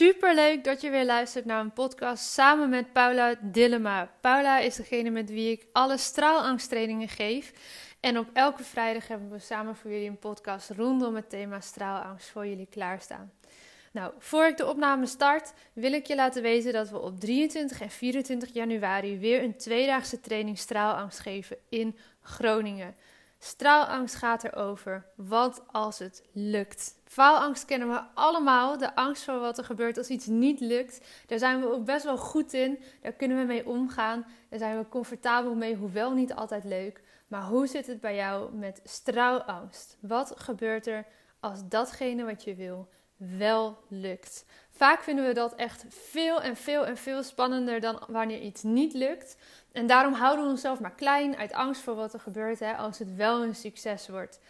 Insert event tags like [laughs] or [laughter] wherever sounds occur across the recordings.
Super leuk dat je weer luistert naar een podcast samen met Paula Dillema. Paula is degene met wie ik alle straalangsttrainingen geef. En op elke vrijdag hebben we samen voor jullie een podcast rondom het thema straalangst voor jullie klaarstaan. Nou, voor ik de opname start, wil ik je laten weten dat we op 23 en 24 januari weer een tweedaagse training straalangst geven in Groningen. Straalangst gaat erover. Wat als het lukt? Faalangst kennen we allemaal. De angst voor wat er gebeurt als iets niet lukt. Daar zijn we ook best wel goed in. Daar kunnen we mee omgaan. Daar zijn we comfortabel mee, hoewel niet altijd leuk. Maar hoe zit het bij jou met straalangst? Wat gebeurt er als datgene wat je wil wel lukt? Vaak vinden we dat echt veel en veel en veel spannender dan wanneer iets niet lukt. En daarom houden we onszelf maar klein uit angst voor wat er gebeurt hè, als het wel een succes wordt.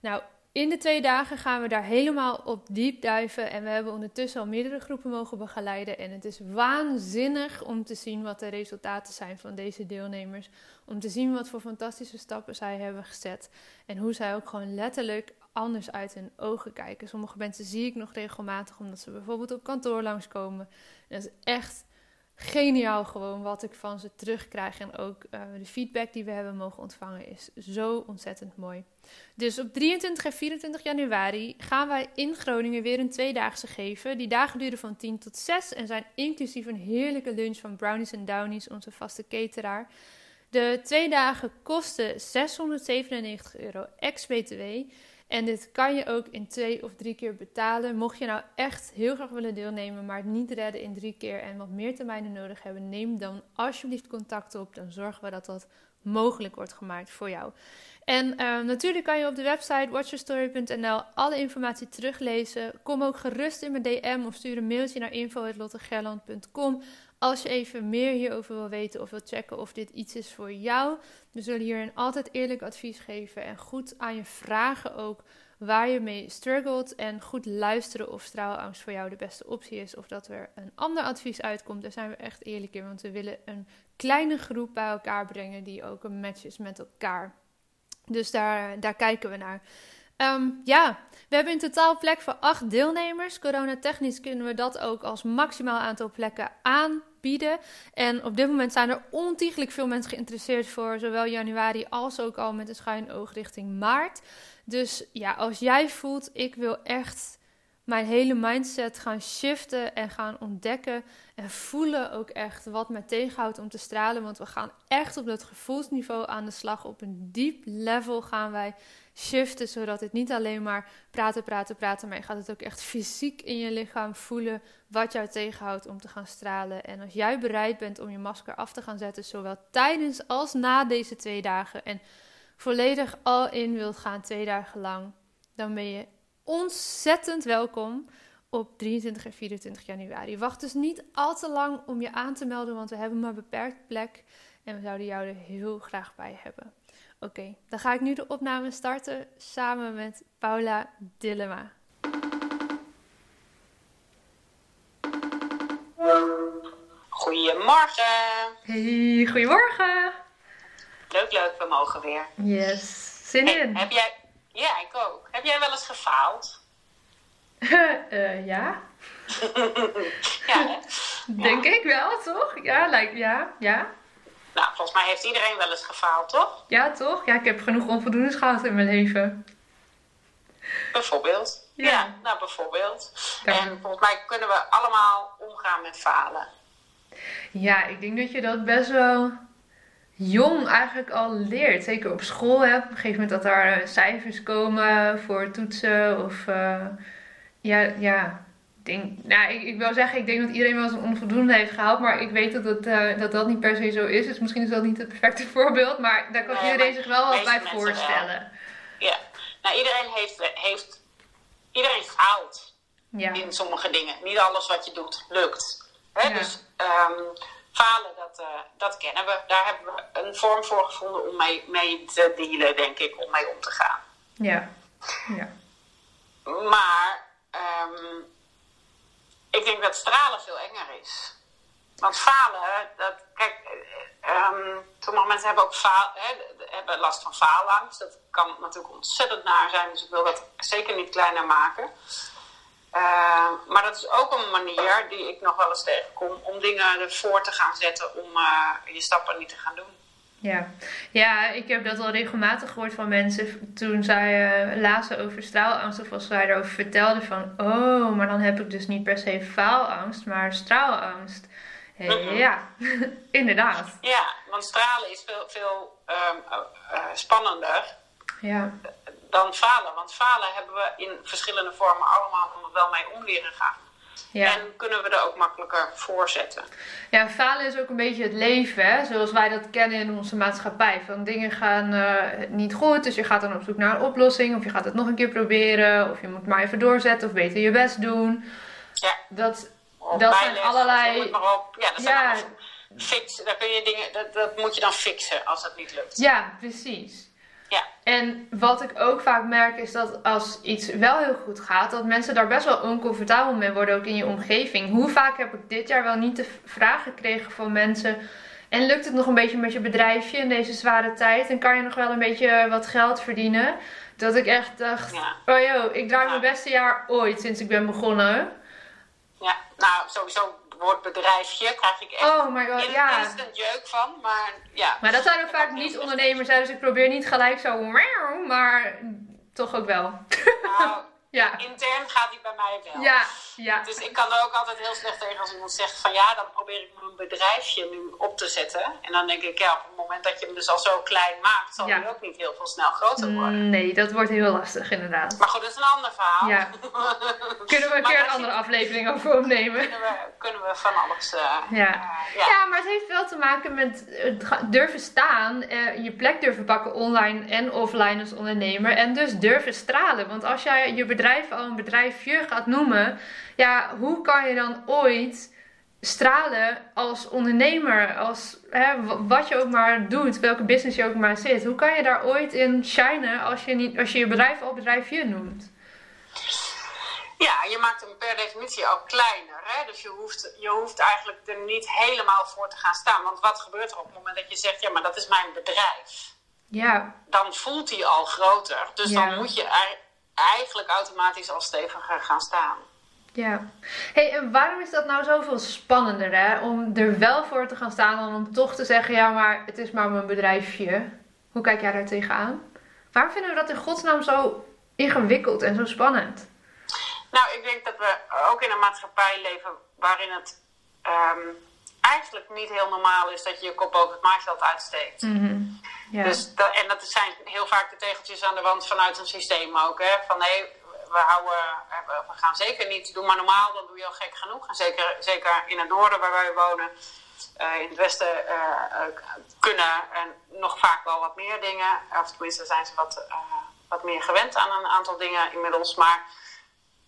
Nou, in de twee dagen gaan we daar helemaal op diep duiven. En we hebben ondertussen al meerdere groepen mogen begeleiden. En het is waanzinnig om te zien wat de resultaten zijn van deze deelnemers. Om te zien wat voor fantastische stappen zij hebben gezet. En hoe zij ook gewoon letterlijk anders uit hun ogen kijken. Sommige mensen zie ik nog regelmatig omdat ze bijvoorbeeld op kantoor langskomen. En dat is echt geniaal gewoon wat ik van ze terugkrijg. En ook uh, de feedback die we hebben mogen ontvangen is zo ontzettend mooi. Dus op 23 en 24 januari gaan wij in Groningen weer een tweedaagse geven. Die dagen duren van 10 tot 6 en zijn inclusief een heerlijke lunch van Brownies en Downies, onze vaste cateraar. De twee dagen kosten 697 euro ex-BTW. En dit kan je ook in twee of drie keer betalen. Mocht je nou echt heel graag willen deelnemen, maar het niet redden in drie keer en wat meer termijnen nodig hebben, neem dan alsjeblieft contact op. Dan zorgen we dat dat mogelijk wordt gemaakt voor jou. En uh, natuurlijk kan je op de website watchyourstory.nl alle informatie teruglezen. Kom ook gerust in mijn DM of stuur een mailtje naar info.lottegerland.com als je even meer hierover wil weten of wil checken of dit iets is voor jou. We zullen hierin altijd eerlijk advies geven en goed aan je vragen ook waar je mee struggelt. En goed luisteren of straalangst voor jou de beste optie is. Of dat er een ander advies uitkomt. Daar zijn we echt eerlijk in. Want we willen een kleine groep bij elkaar brengen die ook een match is met elkaar. Dus daar, daar kijken we naar. Ehm, ja, we hebben in totaal plek voor acht deelnemers. Corona-technisch kunnen we dat ook als maximaal aantal plekken aanbieden. En op dit moment zijn er ontiegelijk veel mensen geïnteresseerd voor zowel januari als ook al met een schuin oog richting maart. Dus ja, als jij voelt, ik wil echt mijn hele mindset gaan shiften en gaan ontdekken en voelen ook echt wat mij tegenhoudt om te stralen. Want we gaan echt op dat gevoelsniveau aan de slag. Op een diep level gaan wij shiften, zodat het niet alleen maar praten, praten, praten, maar je gaat het ook echt fysiek in je lichaam voelen wat jou tegenhoudt om te gaan stralen. En als jij bereid bent om je masker af te gaan zetten, zowel tijdens als na deze twee dagen en volledig al in wilt gaan twee dagen lang, dan ben je ontzettend welkom op 23 en 24 januari. Wacht dus niet al te lang om je aan te melden, want we hebben maar beperkt plek en we zouden jou er heel graag bij hebben. Oké, dan ga ik nu de opname starten samen met Paula Dillema. Goedemorgen. Hey, goedemorgen. Leuk, leuk, we mogen weer. Yes, zin Hey, in. heb jij, ja, ik ook. Heb jij wel eens gefaald? [laughs] Eh, ja, [laughs] ja, hè? [laughs] denk ik wel, toch? Ja, lijkt, ja, ja. Nou, volgens mij heeft iedereen wel eens gefaald, toch? Ja, toch? Ja, ik heb genoeg onvoldoendes gehad in mijn leven. Bijvoorbeeld. Ja. nou bijvoorbeeld. En volgens mij kunnen we allemaal omgaan met falen. Ja, ik denk dat je dat best wel jong eigenlijk al leert. Zeker op school, hè. op een gegeven moment dat daar eh, cijfers komen voor toetsen of eh, ja, ja. Ik Denk, nou, ik, ik wil zeggen, ik denk dat iedereen wel eens een onvoldoende heeft gehaald, maar ik weet dat dat, eh, dat, dat niet per se zo is. Dus misschien is dat niet het perfecte [laughs] voorbeeld, maar daar kan Nee, iedereen zich wel wat bij voorstellen. Ja. Nou, iedereen heeft, heeft... Iedereen faalt Ja. in sommige dingen. Niet alles wat je doet lukt. Hè? Ja. Dus ehm, falen, dat, eh, dat kennen we. Daar hebben we een vorm voor gevonden om mee, mee te dealen, denk ik. Om mee om te gaan. Ja. Ja. Maar ehm, ik denk dat stralen veel enger is. Want falen, dat, kijk, eh, ehm, sommige mensen hebben ook faal, hè, hebben last van faalangst. Dat kan natuurlijk ontzettend naar zijn, dus ik wil dat zeker niet kleiner maken. Ehm, maar dat is ook een manier die ik nog wel eens tegenkom om dingen ervoor te gaan zetten om eh, je stappen niet te gaan doen. Ja. ja, ik heb dat al regelmatig gehoord van mensen toen zij eh, lazen over straalangst of als zij erover vertelden van oh, maar dan heb ik dus niet per se faalangst, maar straalangst. Eh. Ja, [laughs] inderdaad. Ja, want stralen is veel, veel ehm, eh, eh, spannender Ja, dan falen. Want falen hebben we in verschillende vormen allemaal wel mee om leren gaan. ja. En kunnen we er ook makkelijker voor zetten. ja, falen is ook een beetje het leven, hè? zoals wij dat kennen in onze maatschappij. Van dingen gaan eh, niet goed, dus je gaat dan op zoek naar een oplossing, of je gaat het nog een keer proberen, of je moet maar even doorzetten, of beter je best doen. Ja, Dat, of Dat zijn allerlei- of noem het maar op. Ja, dat zijn Ja. allemaal fix. Daar kun je dingen, dat, dat moet je dan fixen als het niet lukt. Ja, precies. Ja. En wat ik ook vaak merk is dat als iets wel heel goed gaat, dat mensen daar best wel oncomfortabel mee worden, ook in je omgeving. Hoe vaak heb ik dit jaar wel niet de vraag gekregen van mensen. En lukt het nog een beetje met je bedrijfje in deze zware tijd? En kan je nog wel een beetje wat geld verdienen? Dat ik echt dacht, Ja. oh joh, ik draai mijn beste jaar ooit sinds ik ben begonnen. Ja, nou sowieso woord bedrijfje krijg ik echt Oh my god, in- ja. instant jeuk van. Maar ja. Maar dat zijn ook vaak kan niet heel ondernemers, hè, dus ik probeer niet gelijk zo, maar toch ook wel. Nou, [laughs] Ja. intern gaat die bij mij wel. Ja, ja. Dus ik kan er ook altijd heel slecht tegen als iemand zegt van ja, dan probeer ik mijn bedrijfje nu op te zetten. En dan denk ik ja, op het moment dat je hem dus al zo klein maakt, zal Ja. hij ook niet heel veel snel groter worden. Mm, Nee, dat wordt heel lastig inderdaad. Maar goed, dat is een ander verhaal. Ja. [laughs] Kunnen we een keer een je- andere aflevering over opnemen? Kunnen we, kunnen we van alles. eh, Ja. eh, ja. Ja, maar het heeft wel te maken met ga- durven staan, eh, je plek durven pakken online en offline als ondernemer. En dus durven stralen. Want als jij je bedrijf al een bedrijfje gaat noemen, ja, hoe kan je dan ooit stralen als ondernemer? Als hè, wat je ook maar doet, welke business je ook maar zit. Hoe kan je daar ooit in shinen als je, niet, als je je bedrijf al bedrijfje noemt? Ja, je maakt hem per definitie al kleiner. Hè? Dus je hoeft, je hoeft eigenlijk er niet helemaal voor te gaan staan. Want wat gebeurt er op het moment dat je zegt: ja, maar dat is mijn bedrijf? Ja, Dan voelt hij al groter. Dus Ja. dan moet je er eigenlijk automatisch al steviger gaan staan. Ja. Hey, en waarom is dat nou zoveel spannender, hè? Om er wel voor te gaan staan dan om toch te zeggen, ja, maar het is maar mijn bedrijfje. Hoe kijk jij daar tegenaan? Waarom vinden we dat in godsnaam zo ingewikkeld en zo spannend? Nou, ik denk dat we ook in een maatschappij leven waarin het ehm, eigenlijk niet heel normaal is dat je je kop boven het maaiveld uitsteekt. Ja. Dus dat, en dat zijn heel vaak de tegeltjes aan de wand vanuit een systeem ook. Hè? Van nee, we, houden, eh, we gaan zeker niet doen, maar normaal dan doe je al gek genoeg. En zeker, zeker in het noorden waar wij wonen, eh, in het westen eh, kunnen en nog vaak wel wat meer dingen. Of tenminste zijn ze wat, wat meer gewend aan een aantal dingen inmiddels. Maar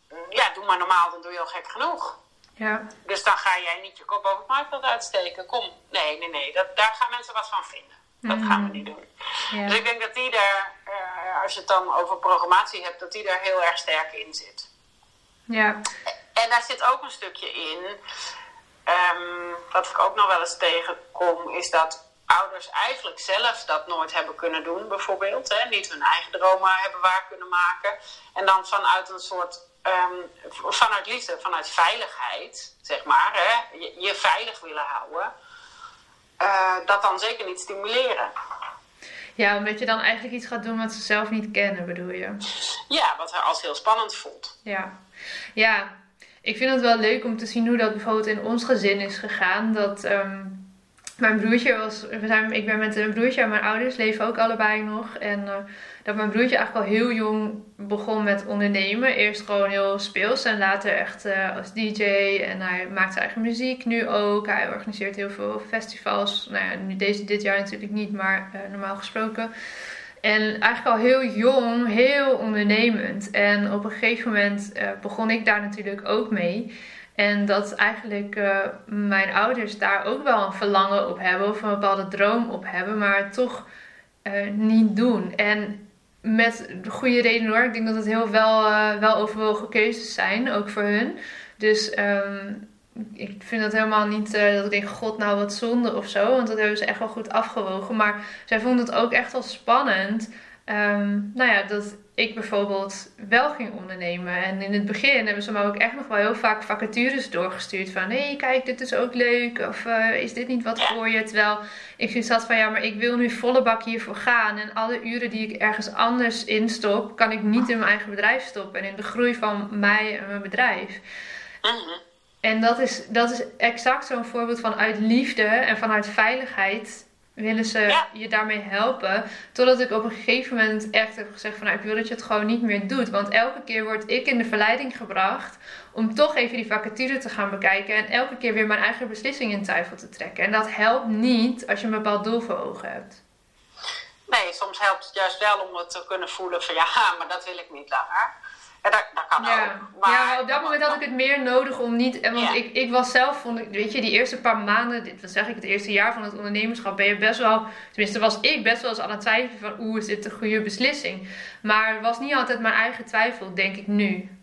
mm, ja, doe maar normaal, dan doe je al gek genoeg. ja. Dus dan ga jij niet je kop boven het maaiveld uitsteken. Kom, nee, nee, nee. Dat, daar gaan mensen wat van vinden. Dat gaan we niet doen. Ja. Dus ik denk dat die daar, als je het dan over programmatie hebt, dat die daar heel erg sterk in zit. Ja. En daar zit ook een stukje in, ehm, wat ik ook nog wel eens tegenkom, is dat ouders eigenlijk zelf dat nooit hebben kunnen doen, bijvoorbeeld. Hè? Niet hun eigen dromen hebben waar kunnen maken. En dan vanuit een soort, ehm, vanuit liefde, vanuit veiligheid, zeg maar, hè? Je, je veilig willen houden. eh, dat dan zeker niet stimuleren. Ja, omdat je dan eigenlijk iets gaat doen wat ze zelf niet kennen, bedoel je? Ja, wat er als heel spannend voelt. Ja. Ja, ik vind het wel leuk om te zien hoe dat bijvoorbeeld in ons gezin is gegaan. Dat, ehm, mijn broertje was, we zijn, ik ben met een broertje en mijn ouders leven ook allebei nog. En uh, dat mijn broertje eigenlijk al heel jong begon met ondernemen. Eerst gewoon heel speels en later echt uh, als DJ. En hij maakt zijn eigen muziek nu ook. Hij organiseert heel veel festivals. Nou ja, nu deze, dit jaar natuurlijk niet, maar uh, normaal gesproken. En eigenlijk al heel jong, heel ondernemend. En op een gegeven moment begon ik daar natuurlijk ook mee. En dat eigenlijk mijn ouders daar ook wel een verlangen op hebben of een bepaalde droom op hebben, maar toch niet doen. En met de goede reden hoor. Ik denk dat het heel wel, uh, wel overwogen keuzes zijn, ook voor hun. Dus um, ik vind dat helemaal niet dat ik denk, god nou wat zonde of zo. Want dat hebben ze echt wel goed afgewogen. Maar zij vonden het ook echt wel spannend. Um, nou ja, dat ik bijvoorbeeld wel ging ondernemen. En in het begin hebben ze me ook echt nog wel heel vaak vacatures doorgestuurd. Van hé, hey, kijk, dit is ook leuk. Of uh, is dit niet wat voor je? Terwijl ik zoiets had van ja, maar ik wil nu volle bak hiervoor gaan. En alle uren die ik ergens anders instop, kan ik niet in mijn eigen bedrijf stoppen. En in de groei van mij en mijn bedrijf. Mhm. En dat is, dat is exact zo'n voorbeeld van uit liefde en vanuit veiligheid willen ze Ja. je daarmee helpen. Totdat ik op een gegeven moment echt heb gezegd van nou, ik wil dat je het gewoon niet meer doet. Want elke keer word ik in de verleiding gebracht om toch even die vacature te gaan bekijken. En elke keer weer mijn eigen beslissing in twijfel te trekken. En dat helpt niet als je een bepaald doel voor ogen hebt. Nee, soms helpt het juist wel om het te kunnen voelen van ja, maar dat wil ik niet langer. En dat, dat kan Ja. ook. ja, op dat moment had ik het meer nodig om niet. en Want Ja. ik, ik was zelf, vond ik, weet je, die eerste paar maanden, dit wat zeg ik, het eerste jaar van het ondernemerschap, ben je best wel, tenminste was ik best wel eens aan het twijfelen van, oeh, is dit de goede beslissing? Maar het was niet altijd mijn eigen twijfel, denk ik nu.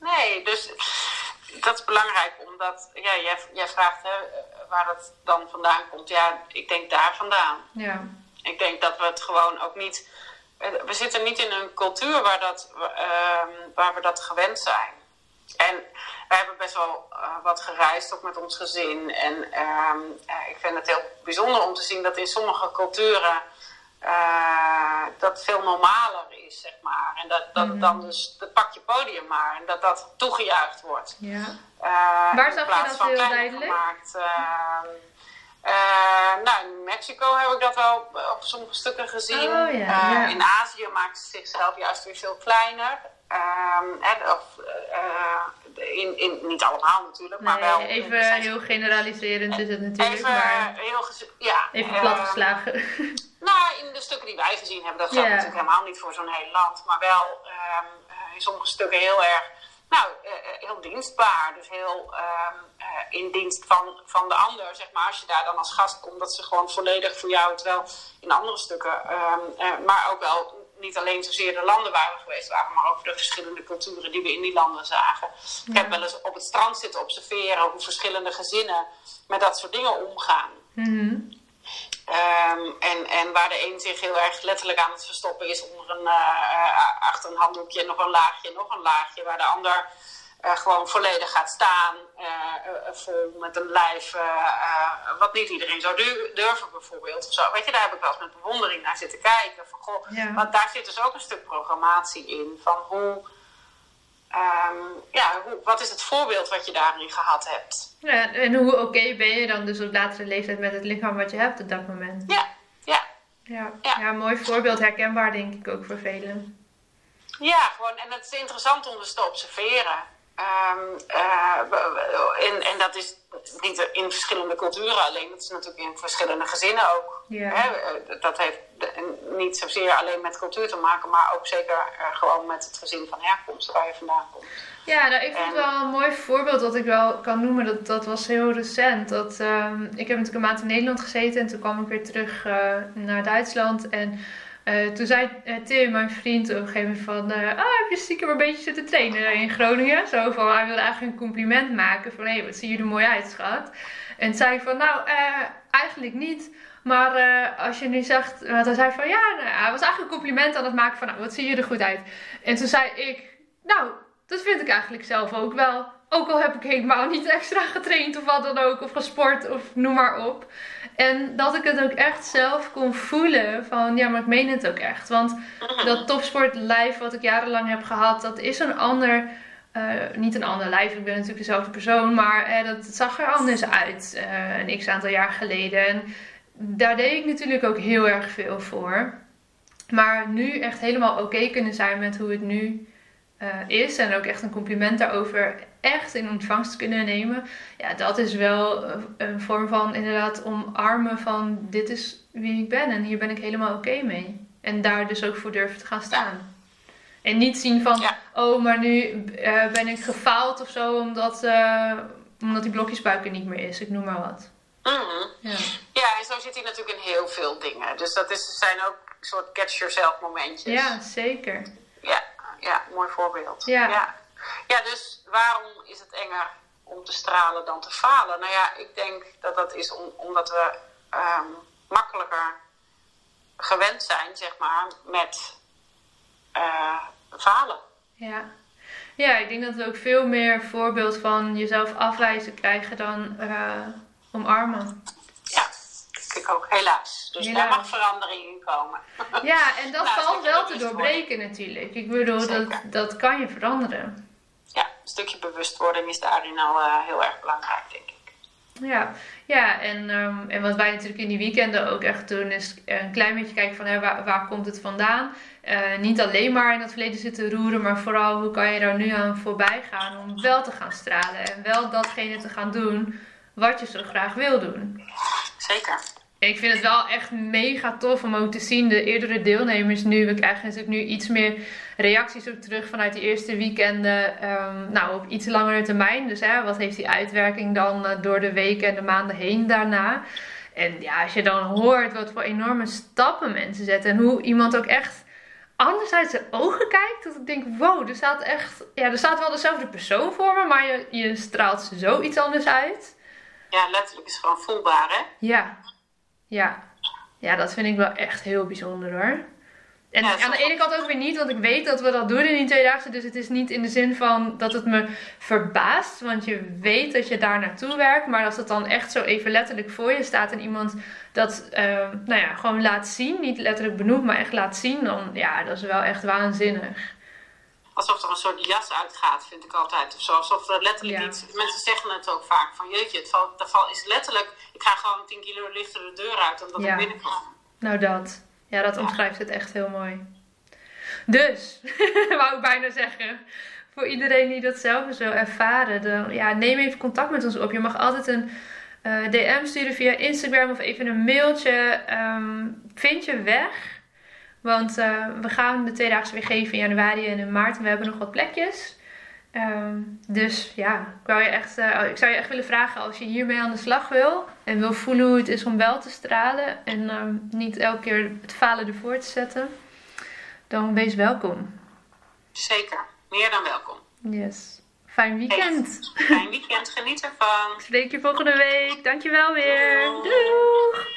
Nee, dus dat is belangrijk omdat ja, jij, jij vraagt hè, waar dat dan vandaan komt. Ja, ik denk daar vandaan. Ja. Ik denk dat we het gewoon ook niet. We zitten niet in een cultuur waar, dat, ehm, waar we dat gewend zijn. En we hebben best wel eh, wat gereisd, ook met ons gezin. En ehm, eh, ik vind het heel bijzonder om te zien dat in sommige culturen eh, dat veel normaler is, zeg maar. En dat, dat Mhm. dan dus, dat pak je podium maar. En dat dat toegejuicht wordt. Ja. Waar zag je dat van heel duidelijk? Gemaakt. Mexico heb ik dat wel op sommige stukken gezien. Oh, ja, Eh. In Azië maakt ze zichzelf juist weer veel kleiner. Ehm, of, eh, in, in, niet allemaal natuurlijk, maar Nee, wel. even heel generaliserend is het natuurlijk, Even maar heel ja, even ehm, platgeslagen. [laughs] nou, in de stukken die wij gezien hebben, dat geldt natuurlijk helemaal niet voor zo'n heel land. Maar wel ehm, eh, in sommige stukken heel erg, nou, eh, eh, heel dienstbaar. Dus heel ehm, eh, in dienst van, van de ander, zeg maar. Als je daar dan als gast komt, dat ze gewoon volledig voor jou, terwijl in andere stukken, ehm, eh, maar ook wel niet alleen zozeer de landen waar we geweest waren, maar ook de verschillende culturen die we in die landen zagen. Ik heb wel eens op het strand zitten observeren hoe verschillende gezinnen met dat soort dingen omgaan. Mhm. Ehm, en, en waar de een zich heel erg letterlijk aan het verstoppen is onder een, eh, eh, achter een handdoekje, nog een laagje, nog een laagje. Waar de ander eh, gewoon volledig gaat staan, vol met een lijf, wat niet iedereen zou du- durven bijvoorbeeld. Of zo. Weet je, daar heb ik wel eens met bewondering naar zitten kijken. Van, goh, Ja. Want daar zit dus ook een stuk programmatie in van hoe... ehm, ja, hoe, wat is het voorbeeld wat je daarin gehad hebt? Ja, en hoe oké ben je dan dus op latere leeftijd met het lichaam wat je hebt op dat moment? Ja, ja. Ja, Ja. ja. mooi voorbeeld, herkenbaar denk ik ook voor velen. Ja, gewoon, en het is interessant om dus te observeren. Ehm, eh, en, en dat is niet in verschillende culturen alleen, dat is natuurlijk in verschillende gezinnen ook. Hè, eh, dat heeft niet zozeer alleen met cultuur te maken, maar ook zeker eh, gewoon met het gezin van herkomst waar je vandaan komt. Ja, nou, ik vond En- wel een mooi voorbeeld dat ik wel kan noemen. Dat, dat was heel recent. Dat, ehm, ik heb natuurlijk een maand in Nederland gezeten en toen kwam ik weer terug naar Duitsland. En eh, toen zei eh, Tim, mijn vriend, op een gegeven moment van... ah, heb je stiekem een beetje zitten trainen in Groningen? Zo van, hij wilde eigenlijk een compliment maken van... Hé, wat zie je er mooi uit, schat. En zei ik van, nou, eigenlijk niet... Maar als je nu zegt, want hij zei van ja, nou, hij was eigenlijk een compliment aan het maken van nou, wat zie je er goed uit. En toen zei ik, nou, dat vind ik eigenlijk zelf ook wel. Ook al heb ik helemaal niet extra getraind of wat dan ook, of gesport of noem maar op. En dat ik het ook echt zelf kon voelen van ja, maar ik meen het ook echt. Want dat topsportlijf wat ik jarenlang heb gehad, dat is een ander niet een ander lijf, ik ben natuurlijk dezelfde persoon, maar dat het zag er anders uit een x aantal jaar geleden. En daar deed ik natuurlijk ook heel erg veel voor. Maar nu echt helemaal oké kunnen zijn met hoe het nu is. En ook echt een compliment daarover echt in ontvangst kunnen nemen. Ja, dat is wel een vorm van inderdaad omarmen van dit is wie ik ben en hier ben ik helemaal oké mee. En daar dus ook voor durven te gaan staan. En niet zien van, oh, maar nu uh, ben ik gefaald of zo omdat, uh, omdat die blokjesbuik er niet meer is. Ik noem maar wat. Mm ja. ja, en zo zit hij natuurlijk in heel veel dingen. Dus dat is, zijn ook soort catch yourself momentjes. Ja, zeker. Ja, ja mooi voorbeeld. Ja. ja. Ja, dus waarom is het enger om te stralen dan te falen? Nou ja, ik denk dat dat is om, omdat we um, makkelijker gewend zijn, zeg maar, met uh, falen. Ja. ja, ik denk dat we ook veel meer voorbeeld van jezelf afwijzen krijgen dan uh, omarmen. Ja, ik ook, helaas. Dus helaas. daar mag verandering in komen. Ja, en dat [laughs] nou, valt wel te doorbreken natuurlijk. Ik bedoel, dat, dat kan je veranderen. Stukje bewustwording is daarin al uh, heel erg belangrijk, denk ik. Ja, ja en, um, en wat wij natuurlijk in die weekenden ook echt doen, is een klein beetje kijken van hè, waar, waar komt het vandaan. Uh, niet alleen maar in het verleden zitten roeren, maar vooral hoe kan je daar nu aan voorbij gaan om wel te gaan stralen en wel datgene te gaan doen wat je zo graag wil doen. Zeker. Ik vind het wel echt mega tof om ook te zien, de eerdere deelnemers nu. We krijgen natuurlijk nu iets meer reacties op terug vanuit die eerste weekenden. Um, nou, op iets langere termijn. Dus hè, wat heeft die uitwerking dan uh, door de weken en de maanden heen daarna? En ja, als je dan hoort wat voor enorme stappen mensen zetten. En hoe iemand ook echt anders uit zijn ogen kijkt. Dat ik denk, wow, er staat echt... Ja, er staat wel dezelfde persoon voor me, maar je, je straalt zoiets anders uit. Ja, letterlijk is gewoon voelbaar, hè? Ja. Ja. Ja, dat vind ik wel echt heel bijzonder hoor. En aan de ene kant ook weer niet, want ik weet dat we dat doen in die tweedaagse. Dus het is niet in de zin van dat het me verbaast. Want je weet dat je daar naartoe werkt. Maar als het dan echt zo even letterlijk voor je staat en iemand dat uh, nou ja, gewoon laat zien. Niet letterlijk benoemd, maar echt laat zien. Dan ja, dat is wel echt waanzinnig. Alsof er een soort jas uitgaat, vind ik altijd. Of zo. Alsof er letterlijk iets. Mensen zeggen het ook vaak van jeetje, het valt, dat val is letterlijk. Ik ga gewoon 10 kilo lichter de deur uit omdat ik binnenkom. Nou, dat. Ja, dat omschrijft het echt heel mooi. Dus, [laughs] wou ik bijna zeggen. Voor iedereen die dat zelf zo ervaren, dan, ja, neem even contact met ons op. Je mag altijd een uh, eh, DM sturen via Instagram of even een mailtje. Um, vind je weg. Want uh, we gaan de tweedaagse weer geven in januari en in maart. En we hebben nog wat plekjes. Um, dus ja, ik, wou je echt, uh, ik zou je echt willen vragen als je hiermee aan de slag wil. En wil voelen hoe het is om wel te stralen. En um, niet elke keer het falen ervoor te zetten. Dan wees welkom. Zeker, meer dan welkom. Yes. Fijn weekend. fijn weekend, geniet ervan. Ik spreek je volgende week. Dankjewel weer. Doei.